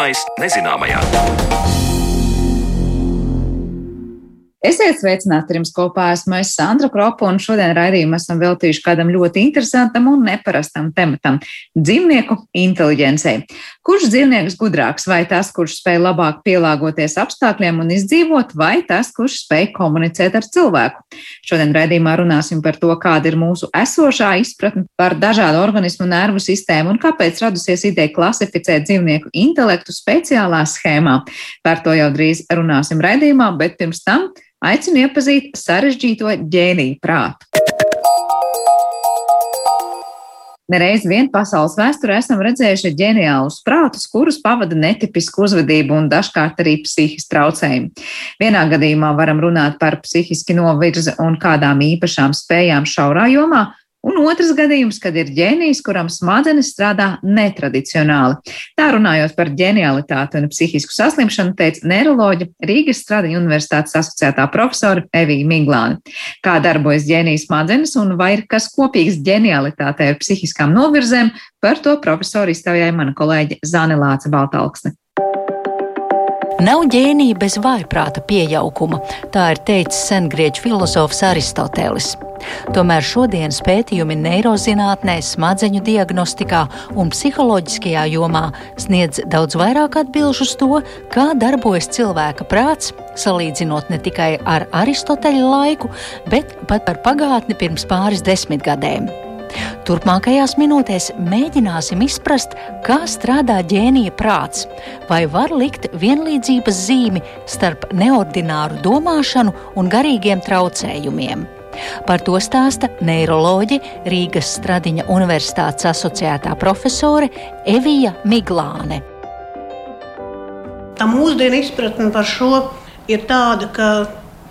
Zināmais nezināmajā. Esiet sveicināti, jums kopā esmu es Sandra Kropa, un šodien raidījumu esam veltījuši kādam ļoti interesantam un neparastam tematam - dzīvnieku inteliģencei. Kurš dzīvnieks gudrāks, vai tas, kurš spēj labāk pielāgoties apstākļiem un izdzīvot, vai tas, kurš spēj komunicēt ar cilvēku? Šodien raidījumā runāsim par to, kāda ir mūsu esošā izpratne par dažādu organismu nervu sistēmu un kāpēc radusies ideja klasificēt dzīvnieku intelektu speciālā schēmā. Par to jau drīz runāsim raidījumā, bet pirms tam aicinu iepazīt sarežģīto ģēniju prātu. Nereiz vien pasaules vēsturē esam redzējuši ģeniālus prātus, kurus pavada netipiska uzvedība un dažkārt arī psihiski traucējumi. Vienā gadījumā varam runāt par psihiski novirzi un kādām īpašām spējām šaurā jomā, Un otrs gadījums, kad ir ģēnijs, kuram smadzenes strādā netradicionāli. Tā runājot par ģenialitāti un psihisku saslimšanu, teica neiroloģa Rīgas Stradiņa Universitātes asociētā profesora Evija Miglāna. Kā darbojas ģēnijas smadzenes un vai ir kas kopīgs ģenialitātei ar psihiskām novirzēm, par to profesori iztaujāja mana kolēģe Zane Lāca Baltalksne. Nav ģēnija bez vājprāta pieauguma, tā ir teicis sengrieķu filozofs Aristotelis. Tomēr šodienas pētījumi neirozinātnē, smadzeņu diagnostikā un psiholoģiskajā jomā sniedz daudz vairāk atbilžu uz to, kā darbojas cilvēka prāts, salīdzinot ne tikai ar Aristoteļa laiku, bet pat par pagātni pirms pāris desmitgadēm. Turpmākajās minūtēs mēģināsim izprast, kā strādā ģēnija prāts, vai var likt vienlīdzības zīmi starp neordināru domāšanu un garīgiem traucējumiem. Par to stāsta neiroloģi Rīgas Stradiņa Universitātes asociētā profesore Evija Miglāne. Tā mūsdienu izpratne par šo ir tāda, ka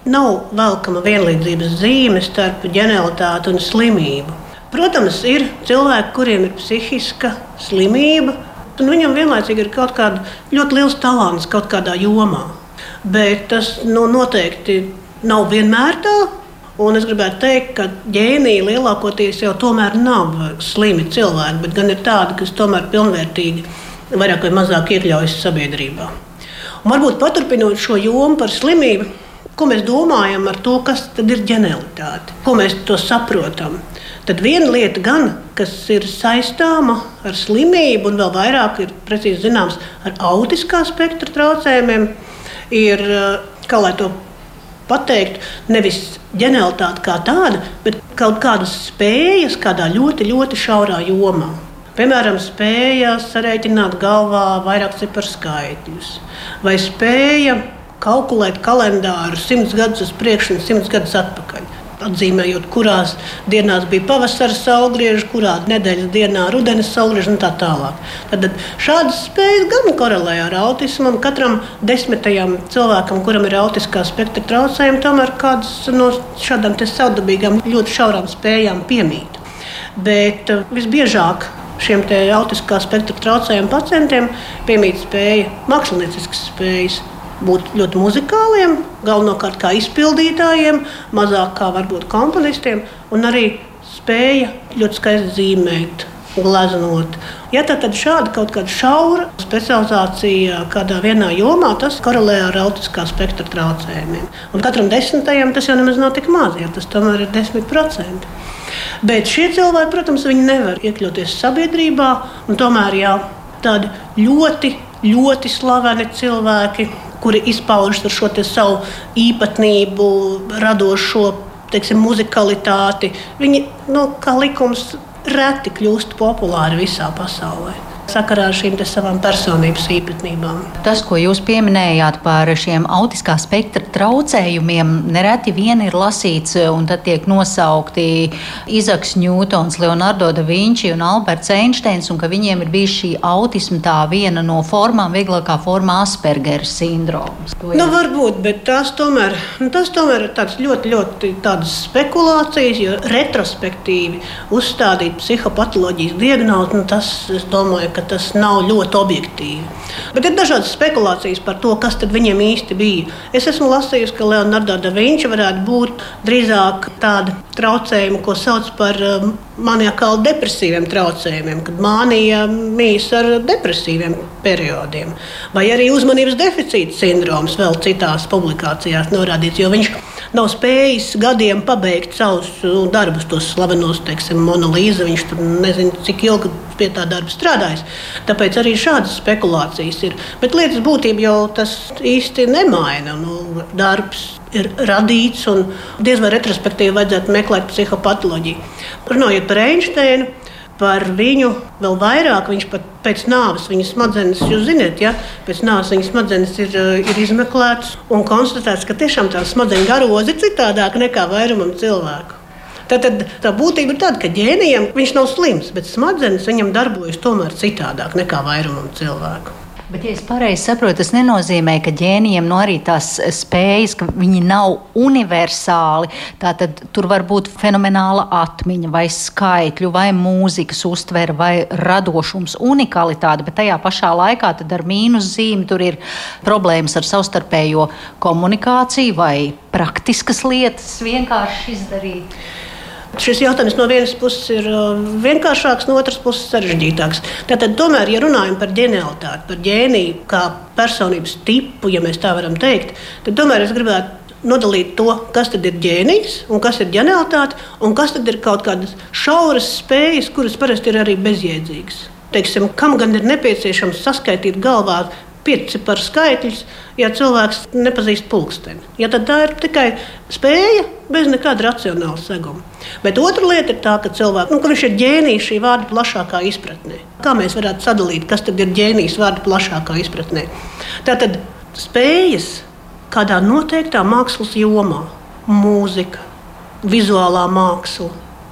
nav velkama vienlīdzības zīme starp ģenialitāti un slimību. Protams, ir cilvēki, kuriem ir psihiska slimība, un viņam vienlaicīgi ir kaut kāda ļoti liels talants kaut kādā jomā. Bet tas nu, noteikti nav vienmēr tā. Un es gribētu teikt, ka ģēnija lielākoties jau tomēr nav slimi cilvēki, bet gan ir tādi, kas tomēr pilnvērtīgi vairāk vai mazāk iekļaujas sabiedrībā. Un varbūt paturpinot šo jomu par slimību, ko mēs domājam ar to, kas ir ģenialitāte, ko mēs to saprotam. Tad viena lieta, gan, kas ir saistāma ar slimību, un vēl vairāk ir precīzi zināms ar autiskā spektra traucējumiem, ir, kā lai to pateikt, nevis ģenialitāte kā tāda, bet kaut kādas spējas kādā ļoti, ļoti šaurā jomā. Piemēram, spēja sarēķināt galvā vairāk ciparu skaitļus, vai spēja kalkulēt kalendāru simts gadus uz priekšu un simts gadus atpakaļ atzīmējot, kurās dienās bija pavasara saulgrieži, kurā nedēļas dienā rudenes saulgrieži un tā tālāk. Tad šādas spējas gan korelē ar autismu, katram desmitajam cilvēkam, kuram ir autiskā spektra traucējumi, tomēr kādas no šādām savdabīgām, ļoti šaurām spējām piemīt. Bet uh, visbiežāk šiem autiskā spektra traucējumu pacientiem piemīt spēja, mākslinieciskas spējas būt ļoti muzikāliem, galvenokārt kā izpildītājiem, mazāk kā varbūt komponistiem, un arī spēja ļoti skaisti zīmēt. Gleznot. Ja tā tad šāda kaut kāda šaura specializācija kādā vienā jomā, tas korelē ar autiskā spektra traucējumiem. Un katram desmitajam tas jau nemaz nav tik maz, ja tas tomēr ir 10%. Bet šie cilvēki, protams, nevar iekļauties sabiedrībā, un tomēr jā, tādi ļoti, ļoti slaveni cilvēki, kuri izpaužas ar šo savu īpatnību, radošo teiksim, muzikalitāti. Viņi, nu, kā likums, reti kļūst populāri visā pasaulē sakarā ar šīm savām personības īpatnībām. Tas, ko jūs pieminējāt par šiem autiskā spektra traucējumiem, nereti vien ir lasīts un tad tiek nosaukti Izaks Ņūtons, Leonardo da Vinci un Alberts Einsteins, un ka viņiem ir bijis šī autisma tā viena no formām, vieglākā formā Aspergera sindroms. Nu, varbūt, bet tas tomēr, nu, tas tomēr ir tāds ļoti, ļoti tādas spekulācijas, jo retrospektīvi uzstādīt psihopatoloģijas diagnozi, nu, tas, es domāju, ka tas nav ļoti objektīvi. Bet ir dažādas spekulācijas par to, kas viņiem īsti bija. Es esmu lasījusi, ka Leonardo da Vinča varētu būt drīzāk tāda traucējuma, ko sauc par um, maniakāli depresīviem traucējumiem, kad mānija mīs ar depresīviem periodiem. Vai arī uzmanības deficīta sindroms vēl citās publikācijās norādīts, jo viņš nav spējis gadiem pabeigt savus nu, darbus, tos slavenos, teiksim, monolīzi. Viņš tur nezina, cik ilgi pie tā darba strādājis. Tāpēc arī šādas spekulācijas ir. Bet lietas būtība jau tas īsti nemaina. Nu, darbs ir radīts, un diez vai retrospektīvi vajadzētu meklēt psihopatoloģiju. Runājot par Einsteinu, par viņu vēl vairāk. Viņš pat pēc nāves, viņa smadzenes, jūs zināt, ja pēc nāves viņa smadzenes ir, ir izmeklētas un konstatēts, ka tiešām tā smadzeņu garoza ir citādāka nekā vairumam cilvēku. Tad, tad tā būtība ir tāda, ka ģēnijam viņš nav slims, bet smadzenes viņam darbojas tomēr citādāk nekā vairumam cilvēku. Bet, ja es pareizi saprotu, tas nenozīmē, ka ģēnijiem no nu arī tās spējas, ka viņi nav universāli. Tātad tur var būt fenomenāla atmiņa, vai skaitļu, vai mūzikas uztvere, vai radošums, unikalitāte, bet tajā pašā laikā ar mīnus zīmi tur ir problēmas ar savstarpējo komunikāciju vai praktiskas lietas vienkārši izdarīt. Šis jautājums no vienas puses ir uh, vienkāršāks, no otras puses sarežģītāks. Tātad, tomēr, ja runājam par ģenialitāti, par ģēniju kā personības tipu, ja mēs tā varam teikt, tad tomēr es gribētu nodalīt to, kas ir ģēnijs un kas ir ģenialitāte, un kas ir kaut kādas šauras spējas, kuras parasti ir arī bezjēdzīgas. Teiksim, kam gan ir nepieciešams saskaitīt galvā pieci par skaitļus, ja cilvēks nepazīst pulksteni. Ja tad tā ir tikai spēja bez nekāda racionāla seguma. Bet otra lieta ir tā, ka cilvēks, nu, ka viņš ir ģēnijs šī vārda plašākā izpratnē. Kā mēs varētu sadalīt, kas tad ir ģēnijs vārda plašākā izpratnē? Tātad spējas kādā noteiktā mākslas jomā, mūzika, vizuālā māksla,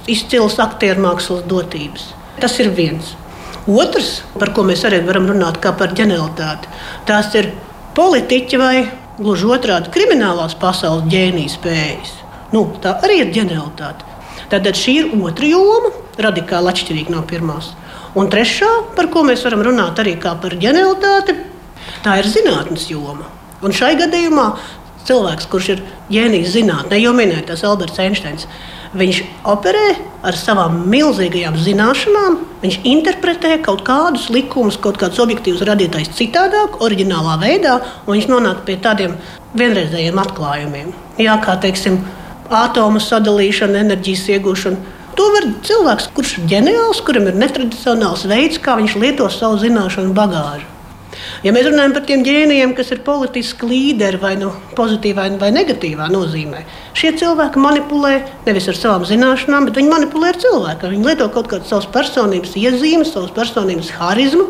izcils aktieru mākslas dotības. Tas ir viens. Otrs, par ko mēs arī varam runāt, kā par ģenialitāti, tās ir politiķi vai gluži otrādi kriminālās pasaules ģēnijas spējas. Nu, tā arī ir ģenialitāte. Tātad šī ir otra joma, radikāli atšķirīga no pirmās. Un trešā, par ko mēs varam runāt arī kā par ģenialitāti, tā ir zinātnes joma. Un šai gadījumā cilvēks, kurš ir ģēnijs zinātnē, jau minētais Alberts Einsteins, Viņš operē ar savām milzīgajām zināšanām, viņš interpretē kaut kādus likumus, kaut kādus objektīvus radītājus citādāk, oriģinālā veidā, un viņš nonāk pie tādiem vienreizējiem atklājumiem. Jā, kā teiksim, atomu sadalīšana, enerģijas iegūšana. To var cilvēks, kurš ir ģeniāls, kuram ir netradicionāls veids, kā viņš lieto savu zināšanu bagāžu. Ja mēs runājam par tiem ģēnijiem, kas ir politiski līderi vai nu pozitīvā vai negatīvā nozīmē, šie cilvēki manipulē nevis ar savām zināšanām, bet viņi manipulē ar cilvēku. Viņi lieto kaut kādas savas personības iezīmes, savas personības harizmu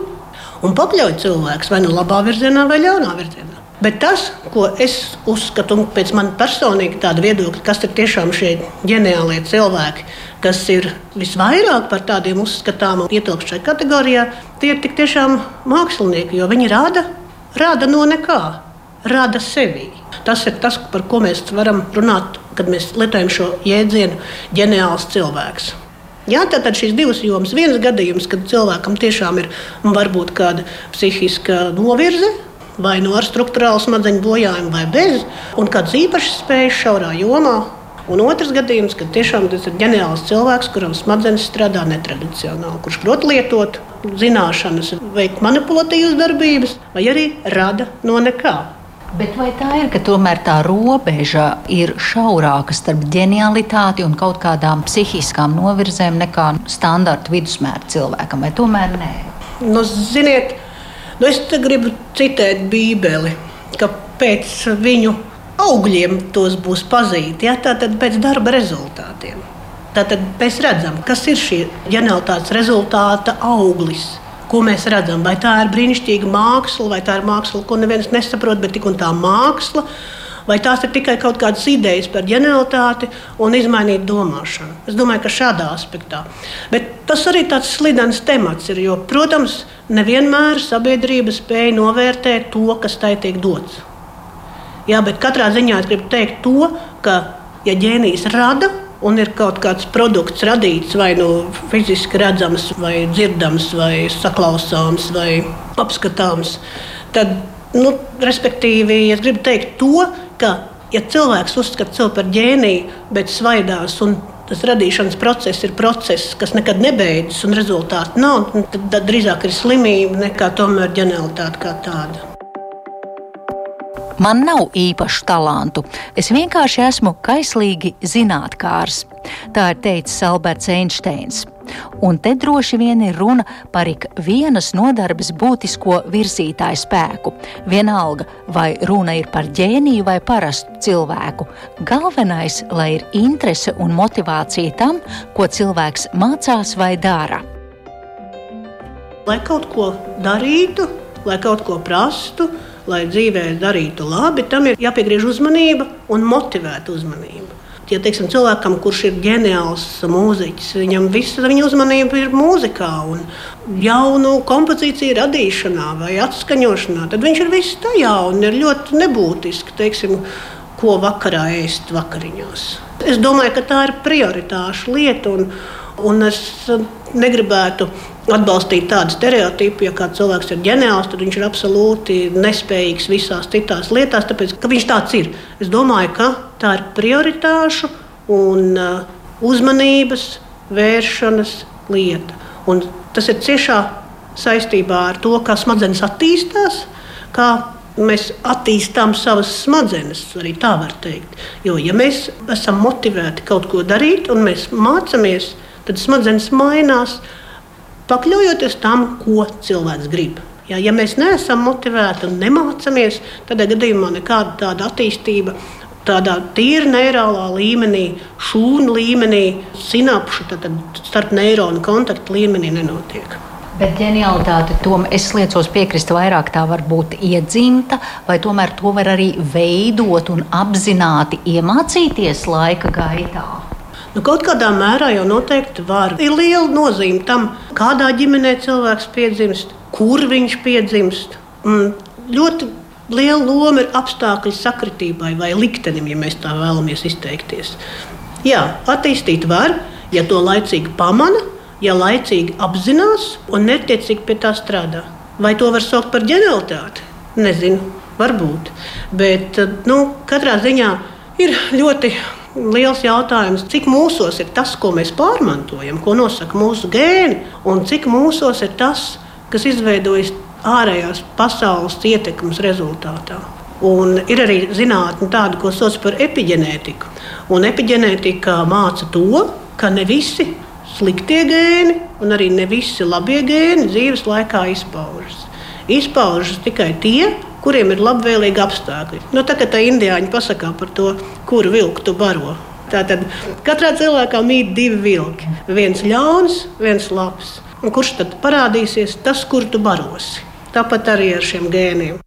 un pakļauj cilvēkus vai nu labā virzienā vai ļaunā virzienā. Bet tas, ko es uzskatu, un pēc manas personīga tāda viedokļa, kas ir tiešām šie ģeniālie cilvēki, kas ir visvairāk par tādiem uzskatām un ietilpst šajā kategorijā, tie ir tik tiešām mākslinieki, jo viņi rada, rada no nekā, rada sevi. Tas ir tas, par ko mēs varam runāt, kad mēs lietojam šo jēdzienu ģeniāls cilvēks. Jā, tātad šīs divas jomas. Viens gadījums, kad cilvēkam tiešām ir varbūt kāda psihiska novirze, vai no nu ar struktūrālu smadzeņu bojājumu, vai bez, un kādas īpašas spējas šaurā jomā. Un otrs gadījums, kad tiešām tas ir ģeniāls cilvēks, kuram smadzenes strādā netradicionāli, kurš prot lietot zināšanas, veikt manipulatīvas darbības, vai arī rada no nekā. Bet vai tā ir, ka tomēr tā robeža ir šaurāka starp ģenialitāti un kaut kādām psihiskām novirzēm nekā standarta vidusmēra cilvēkam, vai tomēr nē? Nu, ziniet, Nu, es gribu citēt Bībeli, ka pēc viņu augļiem tos būs pazīti, ja? tātad pēc darba rezultātiem. Tātad mēs redzam, kas ir šī ģenialitātes rezultāta auglis. Ko mēs redzam? Vai tā ir brīnišķīga māksla, vai tā ir māksla, ko neviens nesaprot, bet tik un tā māksla, vai tās ir tikai kaut kādas idejas par ģenialitāti un izmainīt domāšanu. Es domāju, ka šādā aspektā. Bet tas arī tāds slidens temats ir, jo, protams, nevienmēr sabiedrība spēja novērtēt to, kas tai tiek dots. Jā, bet katrā ziņā es gribu teikt to, ka, ja ģēnijs rada, un ir kaut kāds produkts radīts, vai nu fiziski redzams, vai dzirdams, vai saklausāms, vai apskatāms, tad, nu, respektīvi, es gribu teikt to, ka, ja cilvēks uzskata sevi par ģēniju, bet svaidās un tas radīšanas process ir process, kas nekad nebeidzas, un rezultāti nav, tad, tad drīzāk ir slimība nekā tomēr ģenialitāte kā tāda. Man nav īpašu talantu. Es vienkārši esmu kaislīgi zinātnākārs. Tā ir teicis Alberts Einsteins. Un te droši vien ir runa par ikvienas nodarbes būtisko virzītāju spēku. Vienalga, vai runa ir par ģēniju vai parastu cilvēku. Galvenais, lai ir interese un motivācija tam, ko cilvēks mācās vai dara. Lai kaut ko darītu, lai kaut ko prastu, lai dzīvē darītu labi, tam ir jāpiegriež uzmanība un motivēta uzmanība. Ja teiksim, cilvēkam, kurš ir ģeniāls mūziķis, viņam visa viņa uzmanība ir mūzikā un jaunu kompozīciju radīšanā vai atskaņošanā, tad viņš ir viss tajā un ir ļoti nebūtiski, teiksim, ko vakarā ēst vakariņās. Es domāju, ka tā ir prioritāša lieta. Un, Un es negribētu atbalstīt tādu stereotipu, ja kāds cilvēks ir ģeniāls, tad viņš ir absolūti nespējīgs visās citās lietās, tāpēc ka viņš tāds ir. Es domāju, ka tā ir prioritāšu un uh, uzmanības vēršanas lieta. Un tas ir ciešā saistībā ar to, kā smadzenes attīstās, kā mēs attīstām savas smadzenes, arī tā var teikt. Jo, ja mēs esam motivēti kaut ko darīt un mēs mācāmies, tad smadzenes mainās, pakļaujoties tam, ko cilvēks grib. Ja, ja mēs neesam motivēti un nemācāmies, tad gadījumā nekāda tāda attīstība tādā tīra neirālā līmenī, šūnu līmenī, sinapšu, tad starp neironu kontaktu līmenī nenotiek. Bet ģenialitāte, to es liecos piekrist, vairāk tā var būt iedzimta, vai tomēr to var arī veidot un apzināti iemācīties laika gaitā? Nu, kaut kādā mērā jau noteikti var. Ir liela nozīme tam, kādā ģimenē cilvēks piedzimst, kur viņš piedzimst. Un ļoti liela loma ir apstākļu sakritībai vai liktenim, ja mēs tā vēlamies izteikties. Jā, attīstīt var, ja to laicīgi pamana, ja laicīgi apzinās un netiecīgi pie tā strādā. Vai to var saukt par ģenialitāti? Nezinu, varbūt. Bet nu, katrā ziņā ir ļoti liels jautājums, cik mūsos ir tas, ko mēs pārmantojam, ko nosaka mūsu gēni, un cik mūsos ir tas, kas izveidojas ārējās pasaules ietekmes rezultātā. Un ir arī zinātnē tāda, ko sauc par epigenētiku. Un epigenētika māca to, ka ne visi sliktie gēni un arī ne visi labie gēni dzīves laikā izpaužas. Izpaužas tikai tie, kuriem ir labvēlīgi apstākļi. Nu, tā kā tā indiāņi pasakā par to, kuru vilku tu baro. Tātad katrā cilvēkā mīt divi vilki. Viens ļauns, viens labs. Un kurš tad parādīsies? Tas, kur tu barosi. Tāpat arī ar šiem gēniem.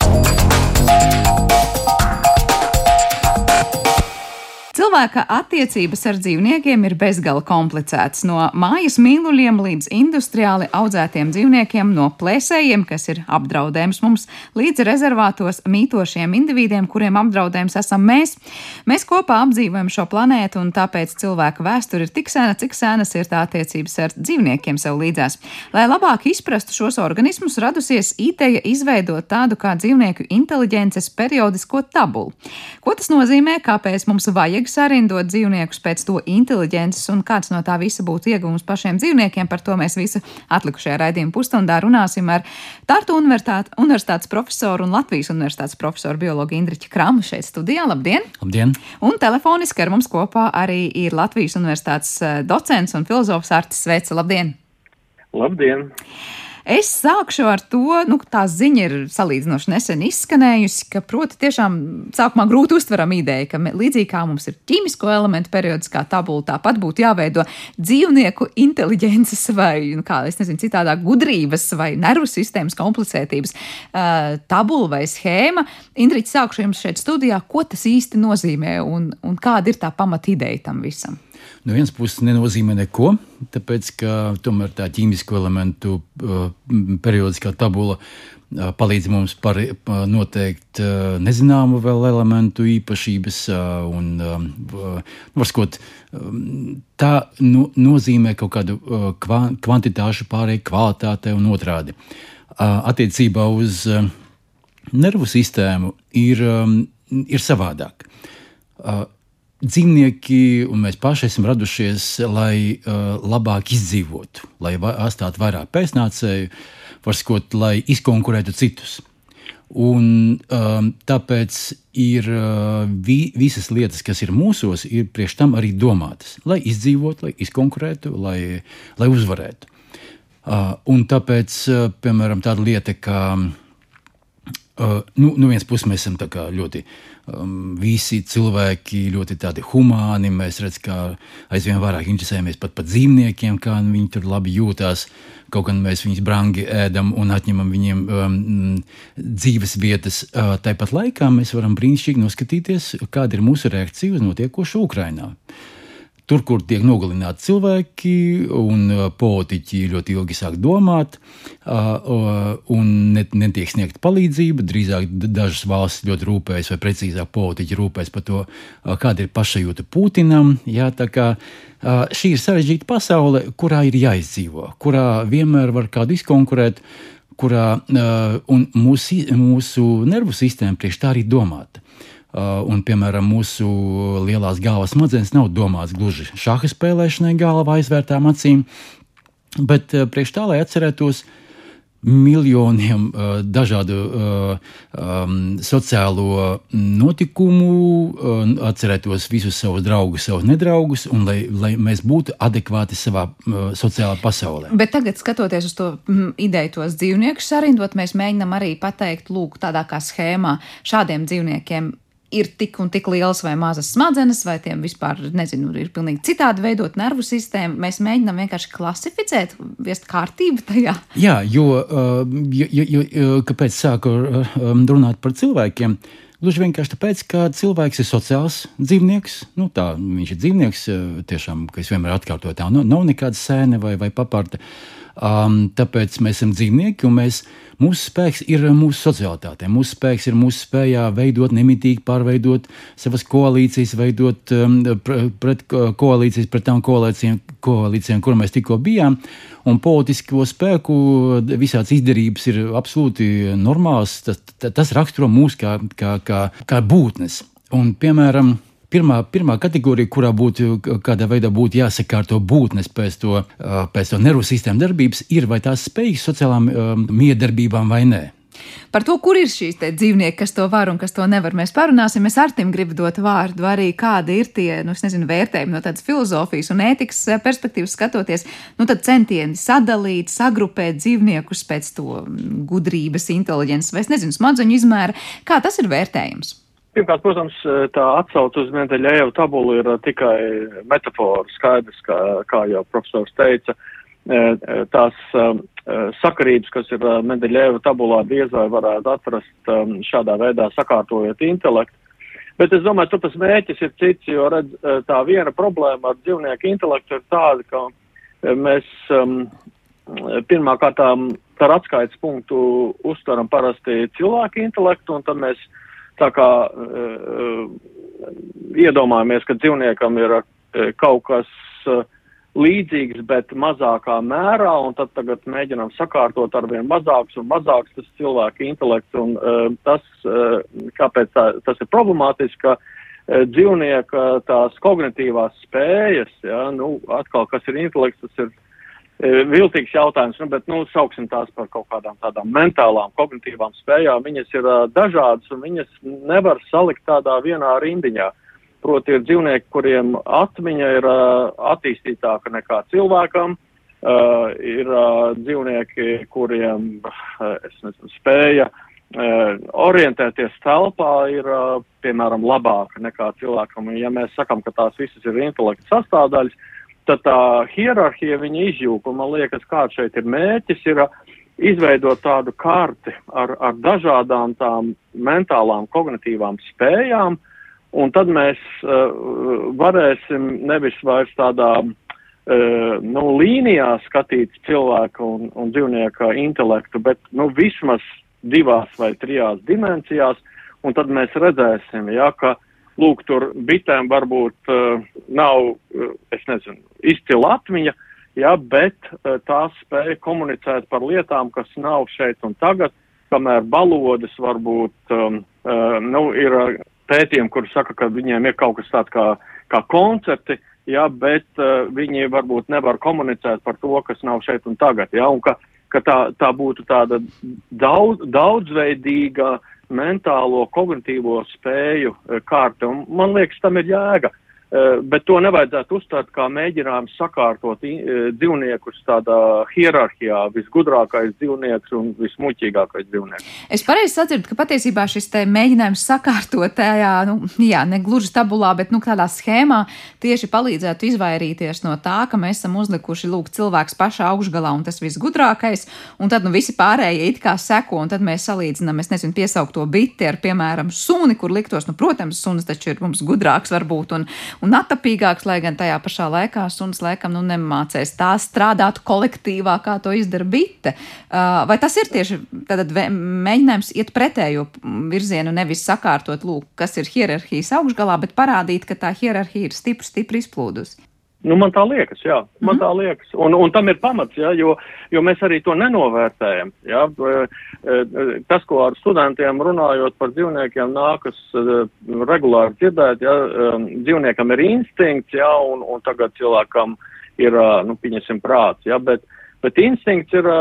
Cilvēka attiecības ar dzīvniekiem ir bezgala komplicētas. No mājas mīluļiem līdz industriāli audzētiem dzīvniekiem, no plēsējiem, kas ir apdraudējums mums, līdz rezervātos mītošiem individiem, kuriem apdraudējums esam mēs. Mēs kopā apdzīvojam šo planētu, un tāpēc cilvēka vēsture ir tik sena, cik senas ir tā attiecības ar dzīvniekiem sev līdzās. Lai labāk izprastu šos organismus, radusies ideja izveidot tādu kā dzīvnieku inteliģences periodisko tabulu. Ko tas nozīmē, kāpēc mums vajag sarindot dzīvniekus pēc to inteliģences un kāds no tā visa būtu iegūms pašiem dzīvniekiem. Par to mēs visu atlikušajā raidījuma pusstundā runāsim ar Tartu universitāti, universitātes profesoru un Latvijas universitātes profesoru biologu Indriķu Kramu šeit studijā. Labdien! Labdien! Un telefoniski ar mums kopā arī ir Latvijas universitātes eh, docents un filozofs Artis Sveica. Labdien! Labdien! Es sākšu ar to, nu, tā ziņa ir salīdzinoši nesen izskanējusi, ka, proti, tiešām sākumā grūti uztveram ideju, ka līdzīgi kā mums ir ķīmisko elementu periodiskā tabula, tāpat būtu jāveido dzīvnieku inteliģences vai, nu, kā es nezinu, citādā gudrības vai nervu sistēmas komplicētības uh, tabula vai schēma. Indriķis, sākšu jums šeit studijā, ko tas īsti nozīmē un, un kāda ir tā pamata ideja tam visam no vienas puses nenozīmē neko, tāpēc ka tomēr tā ķīmisko elementu uh, periodiskā tabula palīdz mums par, noteikt nezināmu vēl elementu īpašības, un varskot, tā nu, nozīmē kaut kādu kvantitāšu pārēju kvalitātei un otrādi. Attiecībā uz nervu sistēmu ir, ir savādāk. Dzīvnieki un mēs paši esam radušies, lai uh, labāk izdzīvotu, lai atstātu vairāk pēcnācēju, var sakot, lai izkonkurētu citus. Un, um, tāpēc ir uh, vi, visas lietas, kas ir mūsos, ir priekš tam arī domātas, lai izdzīvotu, lai izkonkurētu, lai, lai uzvarētu. Uh, un tāpēc, uh, piemēram, tāda lieta, kā uh, nu, no vienas puses mēs esam ļoti um, visi cilvēki ļoti tādi humāni. Mēs redzam, ka aizvien vairāk interesējamies pat par dzīvniekiem, kā viņi tur labi jūtas. Kaut gan mēs viņus brangi ēdam un atņemam viņiem um, dzīves vietas, uh, tāpat laikā mēs varam brīnišķīgi noskatīties, kāda ir mūsu reakcija uz notiekošo Ukrajinā. Uh, Tur, kur tiek nogalināti cilvēki, un uh, politiķi ļoti ilgi sāk domāt, uh, uh, un netiek sniegta palīdzība. Drīzāk dažas valstis ļoti rūpējas, vai precīzāk politiķi rūpējas par to, kāda ir pašajūta Putinam. Jā, kā, šī ir sarežģīta pasaule, kurā ir jāizdzīvo, kurā vienmēr var kādu izkonkurēt, kurā mūsu, mūsu nervu sistēma priekš tā arī domāta. Uh, un, piemēram, mūsu lielās galvas smadzenes nav domāts gluži šāda spēlēšanai, galvā aizvērtām acīm, bet uh, priekš tā, lai atcerētos miljoniem uh, dažādu um, sociālo notikumu, atcerētos visus savus draugus, savus nedraugus, un lai, lai mēs būtu adekvāti savā sociālā pasaulē. Bet tagad, skatoties uz to mm, ideju, tos dzīvniekus sarindot, mēs mēģinām arī pateikt, lūk, tādā kā schēmā šādiem dzīvniekiem ir tik un tik liels vai mazas smadzenes, vai tiem vispār, nezinu, ir pilnīgi citādi veidot nervu sistēmu. Mēs mēģinām vienkārši klasificēt, viest kārtību tajā. Jā, jo, uh, jo, jo, jo kāpēc sāku uh, um, runāt par cilvēkiem? Gluži vienkārši tāpēc, ka cilvēks ir sociāls dzīvnieks. Nu, tā, viņš ir dzīvnieks, uh, tiešām, kas vienmēr atkārto tā, nav, nav nekāda sēne vai, vai paparta. Um, tāpēc mēs esam dzīvnieki, un mēs, mūsu spēks ir mūsu socialitātē. Mūsu spēks ir mūsu spējā veidot, nemitīgi pārveidot savas koalīcijas, veidot um, pret koalīcijas, pret tām koalīcijām, koalīcijām, kur mēs tikko bijām. Un politisko spēku visādas izdarības ir absolūti normāls. Tas, tas raksturo mūs kā, kā, kā, kā būtnes. Un, piemēram, pirmā, pirmā kategorija, kurā būtu kādā veidā būtu jāsakārto būtnes pēc to, pēc to nervu sistēmu darbības, ir vai tās spējas sociālām um, miedarbībām vai nē. Par to, kur ir šīs dzīvnieki, kas to var un kas to nevar, mēs parunāsim. Es ar tim gribu dot vārdu arī, kādi ir tie, nu, nezinu, vērtējumi no tādas filozofijas un ētikas perspektīvas skatoties. Nu, tad centieni sadalīt, sagrupēt dzīvniekus pēc to gudrības, inteliģences vai, nezinu, smadzeņu izmēra. Kā tas ir vērtējums? Pirmkārt, protams, tā atsauce uz Mendeļēvu tabulu ir tikai metafora, skaidrs, kā, kā jau profesors teica. Tās sakarības, kas ir Mendeļēva tabulā, diez vai varētu atrast šādā veidā sakārtojot intelektu. Bet es domāju, ka tas mēķis ir cits, jo redz, tā viena problēma ar dzīvnieku intelektu ir tāda, ka mēs um, pirmā kārtā par atskaites punktu uztveram parasti cilvēku intelektu, un tad mēs uh, Tā kā uh, iedomājamies, ka dzīvniekam ir uh, kaut kas uh, līdzīgs, bet mazākā mērā, un tad tagad mēģinām sakārtot ar vien mazāks un mazāks tas cilvēka intelekts, un uh, tas, uh, kāpēc tā, tas ir problemātiski, ka uh, dzīvnieka tās kognitīvās spējas, ja, nu, atkal, kas ir intelekts, tas ir E, viltīgs jautājums, nu, bet, nu, sauksim tās par kaut kādām tādām mentālām, kognitīvām spējām. Viņas ir uh, dažādas un viņas nevar salikt tādā vienā rindiņā. Proti ir dzīvnieki, kuriem atmiņa ir uh, attīstītāka nekā cilvēkam, uh, ir uh, dzīvnieki, kuriem, uh, es nezinu, spēja uh, orientēties telpā ir, uh, piemēram, labāka nekā cilvēkam. Ja mēs sakam, ka tās visas ir intelekta sastāvdaļas, tad tā hierarhija viņa izjūpa. Man liekas, kāds šeit ir mērķis, ir uh, izveidot tādu karti ar, ar dažādām tām mentālām, kognitīvām spējām, un tad mēs uh, varēsim nevis vairs tādā uh, nu, līnijā skatīt cilvēku un, un dzīvnieka intelektu, bet nu, vismaz divās vai trijās dimensijās, un tad mēs redzēsim, ja, ka lūk, tur bitēm varbūt uh, nav, uh, es nezinu, izcila atmiņa, ja, bet uh, tās spēja komunicēt par lietām, kas nav šeit un tagad, kamēr balodas varbūt um, uh, nu, ir pētījumi, kur saka, ka viņiem ir kaut kas tāds kā, kā koncerti, ja, bet uh, viņi varbūt nevar komunicēt par to, kas nav šeit un tagad. Ja, un ka, ka tā, tā būtu tāda daudz, daudzveidīga mentālo, kognitīvo spēju uh, kārta. Un man liekas, tam ir jēga. Uh, Eh, bet to nevajadzētu uztvert kā mēģinājumu sakārtot eh, dzīvniekus tādā hierarhijā - visgudrākais dzīvnieks un vismuļķīgākais dzīvnieks. Es pareizi sadzirdu, ka patiesībā šis te mēģinājums sakārtot tajā, nu, jā, ne gluži tabulā, bet, nu, tādā schēmā tieši palīdzētu izvairīties no tā, ka mēs esam uzlikuši, lūk, cilvēks pašā augšgalā un tas visgudrākais, un tad, nu, visi pārējie it kā seko, un tad mēs salīdzinām, es nezinu, piesaukt to biti ar, piemēram, suni, kur liktos, nu, protams, sunis taču ir mums gudrāks varbūt, un, un atapīgāks, lai gan tajā pašā laikā suns laikam nu, nemācēs tā strādāt kolektīvā, kā to izdara bite. Uh, vai tas ir tieši tātad mēģinājums iet pretējo virzienu, nevis sakārtot, lūk, kas ir hierarhijas augšgalā, bet parādīt, ka tā hierarhija ir stipri, stipri izplūdusi? Nu, man tā liekas, jā, man mm. tā liekas. Un, un tam ir pamats, jā, jo, jo mēs arī to nenovērtējam. Jā. Tas, ko ar studentiem runājot par dzīvniekiem, nākas regulāri dzirdēt, jā, dzīvniekam ir instinkts, jā, un, un tagad cilvēkam ir, nu, pieņemsim, prāts, jā, bet, bet instinkts ir,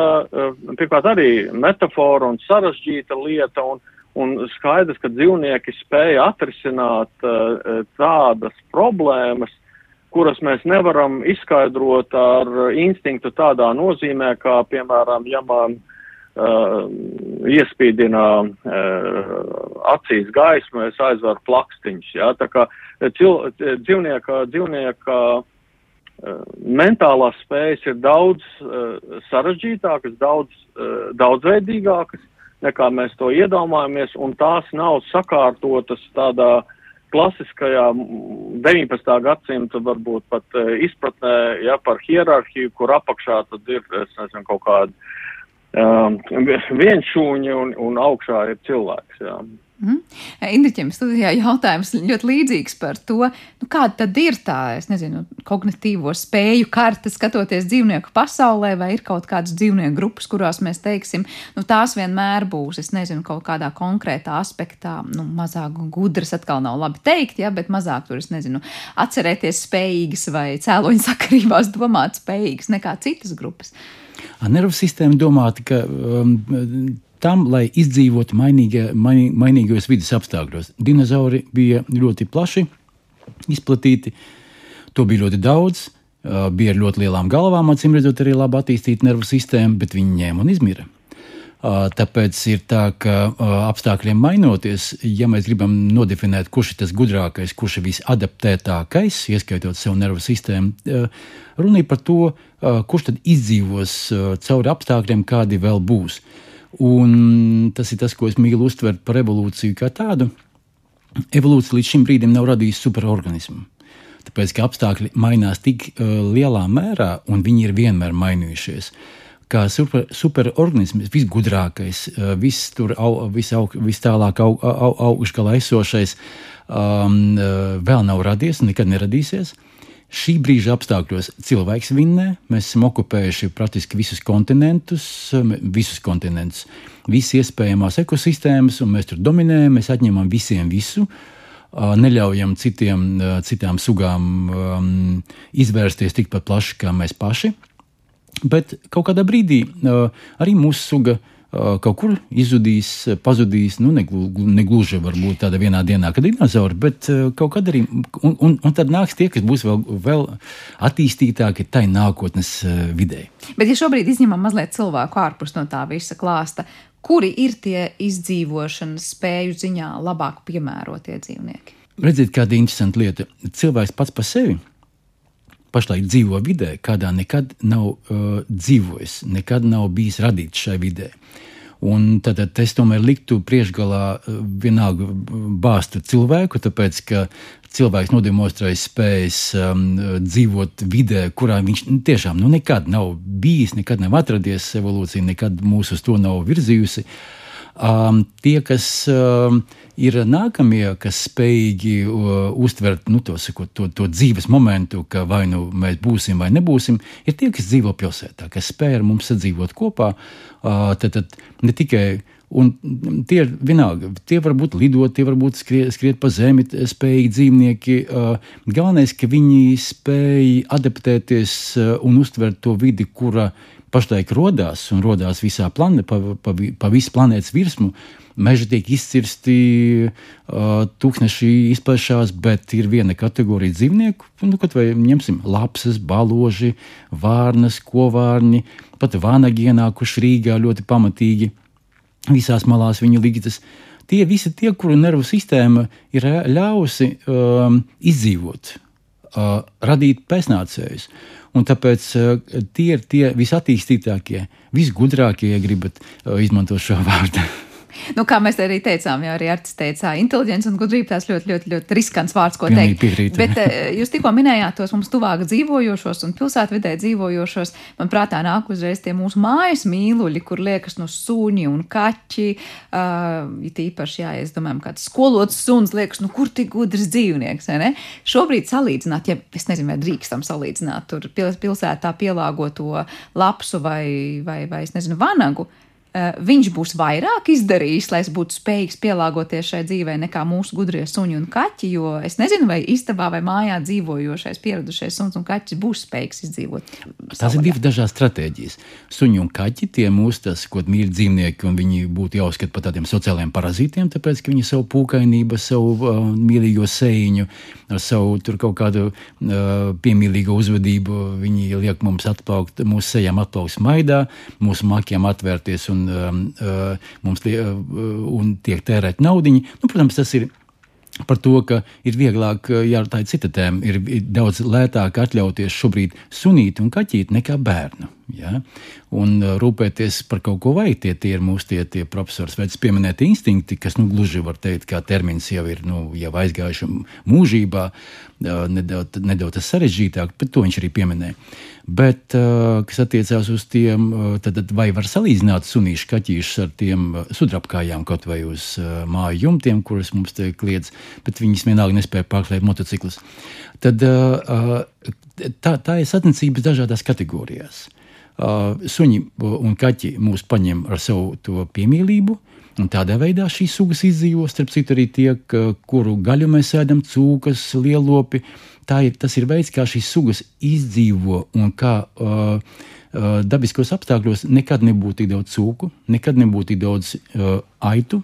pirmkārt, arī metafora un sarežģīta lieta, un, un skaidrs, ka dzīvnieki spēja atrisināt tādas problēmas, kuras mēs nevaram izskaidrot ar instinktu tādā nozīmē, kā, piemēram, ja man uh, iespīdina uh, acīs gaismu, es aizvaru plakstiņus. Ja? Tā kā cil, dzīvnieka, dzīvnieka uh, mentālās spējas ir daudz uh, sarežģītākas, daudz uh, daudzveidīgākas, nekā mēs to iedomājamies, un tās nav sakārtotas tādā uh, klasiskajā 19. gadsimta varbūt pat uh, izpratnē ja, par hierarhiju, kur apakšā tad ir, nezinu, kaut kādi um, vienšūņi un, un augšā ir cilvēks. Jā. Mm. Indriķiem studijā jautājums ļoti līdzīgs par to, nu, kāda tad ir tā, es nezinu, kognitīvo spēju karte, skatoties dzīvnieku pasaulē, vai ir kaut kādas dzīvnieku grupas, kurās mēs teiksim, nu, tās vienmēr būs, es nezinu, kaut kādā konkrētā aspektā, nu, mazāk gudras atkal nav labi teikt, ja, bet mazāk tur, es nezinu, atcerēties spējīgas vai cēloņu sakarībās domāt spējīgas nekā citas grupas. Nervu sistēma domāta, ka um, tam, lai izdzīvotu mainīga, main, mainīgos vidas apstākļos. Dinozauri bija ļoti plaši izplatīti, to bija ļoti daudz, bija ar ļoti lielām galvām, acīm redzot, arī labi attīstīta nervu sistēma, bet viņi ņēma un izmira. Tāpēc ir tā, ka apstākļiem mainoties, ja mēs gribam nodefinēt, kurš ir tas gudrākais, kurš ir visadaptētākais, ieskaitot sev nervu sistēmu, runa ir par to, kurš tad izdzīvos cauri apstākļiem, kādi vēl būs. Un tas ir tas, ko es mīlu uztvert par evolūciju kā tādu. Evolūcija līdz šim brīdim nav radījusi superorganismu. Tāpēc, ka apstākļi mainās tik uh, lielā mērā, un viņi ir vienmēr mainījušies. Kā super, superorganisms, visgudrākais, uh, viss tur au, vis aug, vis tālāk au, au, augšgalā esošais, um, uh, vēl nav radies un nekad neradīsies. Uh, Šī brīža apstākļos cilvēks vinnē. Mēs esam okupējuši praktiski visus kontinentus, visus kontinentus, visas iespējamās ekosistēmas, un mēs tur dominējam, mēs atņemam visiem visu. Neļaujam citiem, citām sugām um, izvērsties tikpat plaši kā mēs paši. Bet kaut kādā brīdī uh, arī mūsu suga uh, kaut kur izzudīs, pazudīs, nu, negluži varbūt tādā vienā dienā, kad ir dinozauri, bet kaut kad arī, un, un, un tad nāks tie, kas būs vēl, vēl attīstītāki tai nākotnes vidē. Bet, ja šobrīd izņemam mazliet cilvēku ārpus no tā visa klāsta, kuri ir tie izdzīvošanas spēju ziņā labāk piemērotie dzīvnieki? Redziet, kāda interesanta lieta. Cilvēks pats par sevi pašlaik dzīvo vidē, kādā nekad nav uh, dzīvojis, nekad nav bijis radīts šai vidē. Un tad, tad es tomēr liktu priekšgalā uh, vienalga bāztu cilvēku, tāpēc ka cilvēks nodemonstrēja spējas um, dzīvot vidē, kurā viņš tiešām nu, nekad nav bijis, nekad nav atradies. Evolūcija nekad mūs uz to nav virzījusi. Um, tie, kas um, ir nākamie, kas spējīgi uh, uztvert nu, to, sakot, to, to dzīves momentu, ka vai nu mēs būsim vai nebūsim, ir tie, kas dzīvo pilsētā, kas spēj ar mums sadzīvot kopā. Uh, tad, tad ne tikai Un tie ir vienalga. Tie var būt lidot, tie var būt skriet, skriet pa zemi, spējīgi dzīvnieki. Galvenais, ka viņi spēj adaptēties un uztvert to vidi, kura pašlaik radās un radās visā planētā, pa, pa, pa visu planētas virsmu. Meži tiek izcirsti, tūkstoši izplešās, bet ir viena kategorija dzīvnieku, nu, kaut vai ņemsim lapsas, baloži, vārnas, kovārni, pat vānagi ienākuši Rīgā ļoti pamatīgi visās malās viņa ligtas. Tie visi tie, kuru nervu sistēma ir ļāvusi um, izdzīvot, uh, radīt pēcnācējus. Un tāpēc uh, tie ir tie visattīstītākie, visgudrākie, ja gribat uh, izmantot šo vārdu. Nu, kā mēs arī teicām, jau arī Artis teica, inteliģents un gudrība tās ļoti, ļoti, ļoti riskants vārds, ko teikt. Piekrītu. Bet eh, jūs tikko minējāt tos mums tuvāk dzīvojošos un pilsētvidē dzīvojošos. Man prātā nāk uzreiz tie mūsu mājas mīluļi, kur liekas no suņi un kaķi. Uh, it īpaši, jā, es domāju, kāds skolots suns liekas, nu kur tik gudrs dzīvnieks, ne? Šobrīd salīdzināt, ja es nezinu, vai drīkstam salīdzināt tur pilsētā pielāgoto lapsu vai, vai, vai es nezinu, vanagu. Eh, viņš būs vairāk izdarījis, lai es būtu spējīgs pielāgoties šai dzīvei, nekā mūsu gudrie suņi un kaķi. Jo es nezinu, vai istabā vai mājā dzīvojošais, pieradušais suns un kaķis būs spējīgs izdzīvot. Tās ir divas dažādas stratēģijas. Suņi un kaķi tie mūsu tas, ko mīl dzīvnieki, un viņi būtu jāuzskata par tādiem sociāliem parazītiem, tāpēc, ka viņi savu pūkainību, savu uh, mīlīgo sēņu, savu tur kaut kādu uh, piemīlīgu uzvedību, viņi liek mums atplaukt, mūsu sejām atplaukt smaidā, mūsu makiem atvērties un un, um, uh, mums tie, uh, un tiek tērēt naudiņi. Nu, protams, tas ir par to, ka ir vieglāk, uh, ja tā ir cita tēma, ir daudz lētāk atļauties šobrīd sunīti un kaķīti nekā bērnu. Ja? Un rūpēties par kaut ko vai tie, tie ir mūsu tie, tie profesors veids pieminēti instinkti, kas, nu, gluži var teikt, kā termins jau ir, nu, jau aizgājuši mūžībā, nedaudz, nedaudz sarežģītāk, bet to viņš arī pieminēja. Bet, kas attiecās uz tiem, tad, vai var salīdzināt sunīšu kaķīšus ar tiem sudrabkājām kaut vai uz māju jumtiem, kuras mums te kliedz, bet viņas vienalga nespēja pārklēt motociklus. Tad tā, tā ir sacensības dažādās kategorijās. Suņi un kaķi mūs paņem ar savu piemīlību, Un tādā veidā šīs sugas izdzīvo, starp citu, arī tie, kuru gaļu mēs ēdam, cūkas, lielopi. Ir, tas ir veids, kā šīs sugas izdzīvo un kā uh, uh, dabiskos apstākļos nekad nebūtu tik daudz cūku, nekad nebūtu tik daudz uh, aitu.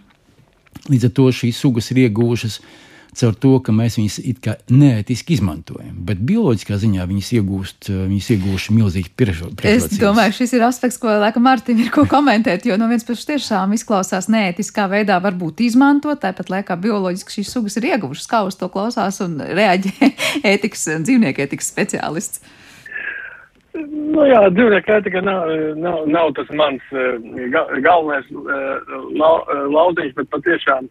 Līdz ar to šīs sugas ir ieguvušas uh, caur to, ka mēs viņus it kā neētiski izmantojam. Bet bioloģiskā ziņā viņas iegūst, eh, viņas iegūst milzīgi priekšrocības. Es domāju, šis ir aspekts, ko laikam Mārtiņam ir ko komentēt, jo no vienas puses tiešām izklausās neētiskā veidā varbūt izmantot, tāpat laikā bioloģiski šīs sugas ir ieguvušas, kā uz to klausās un reaģē ētikas, dzīvnieku ētikas speciālists. Nu, jā, dzīvnieku ētika nav, nav, nav tas mans uh, galvenais lau, uh, laudiņš, bet patiešām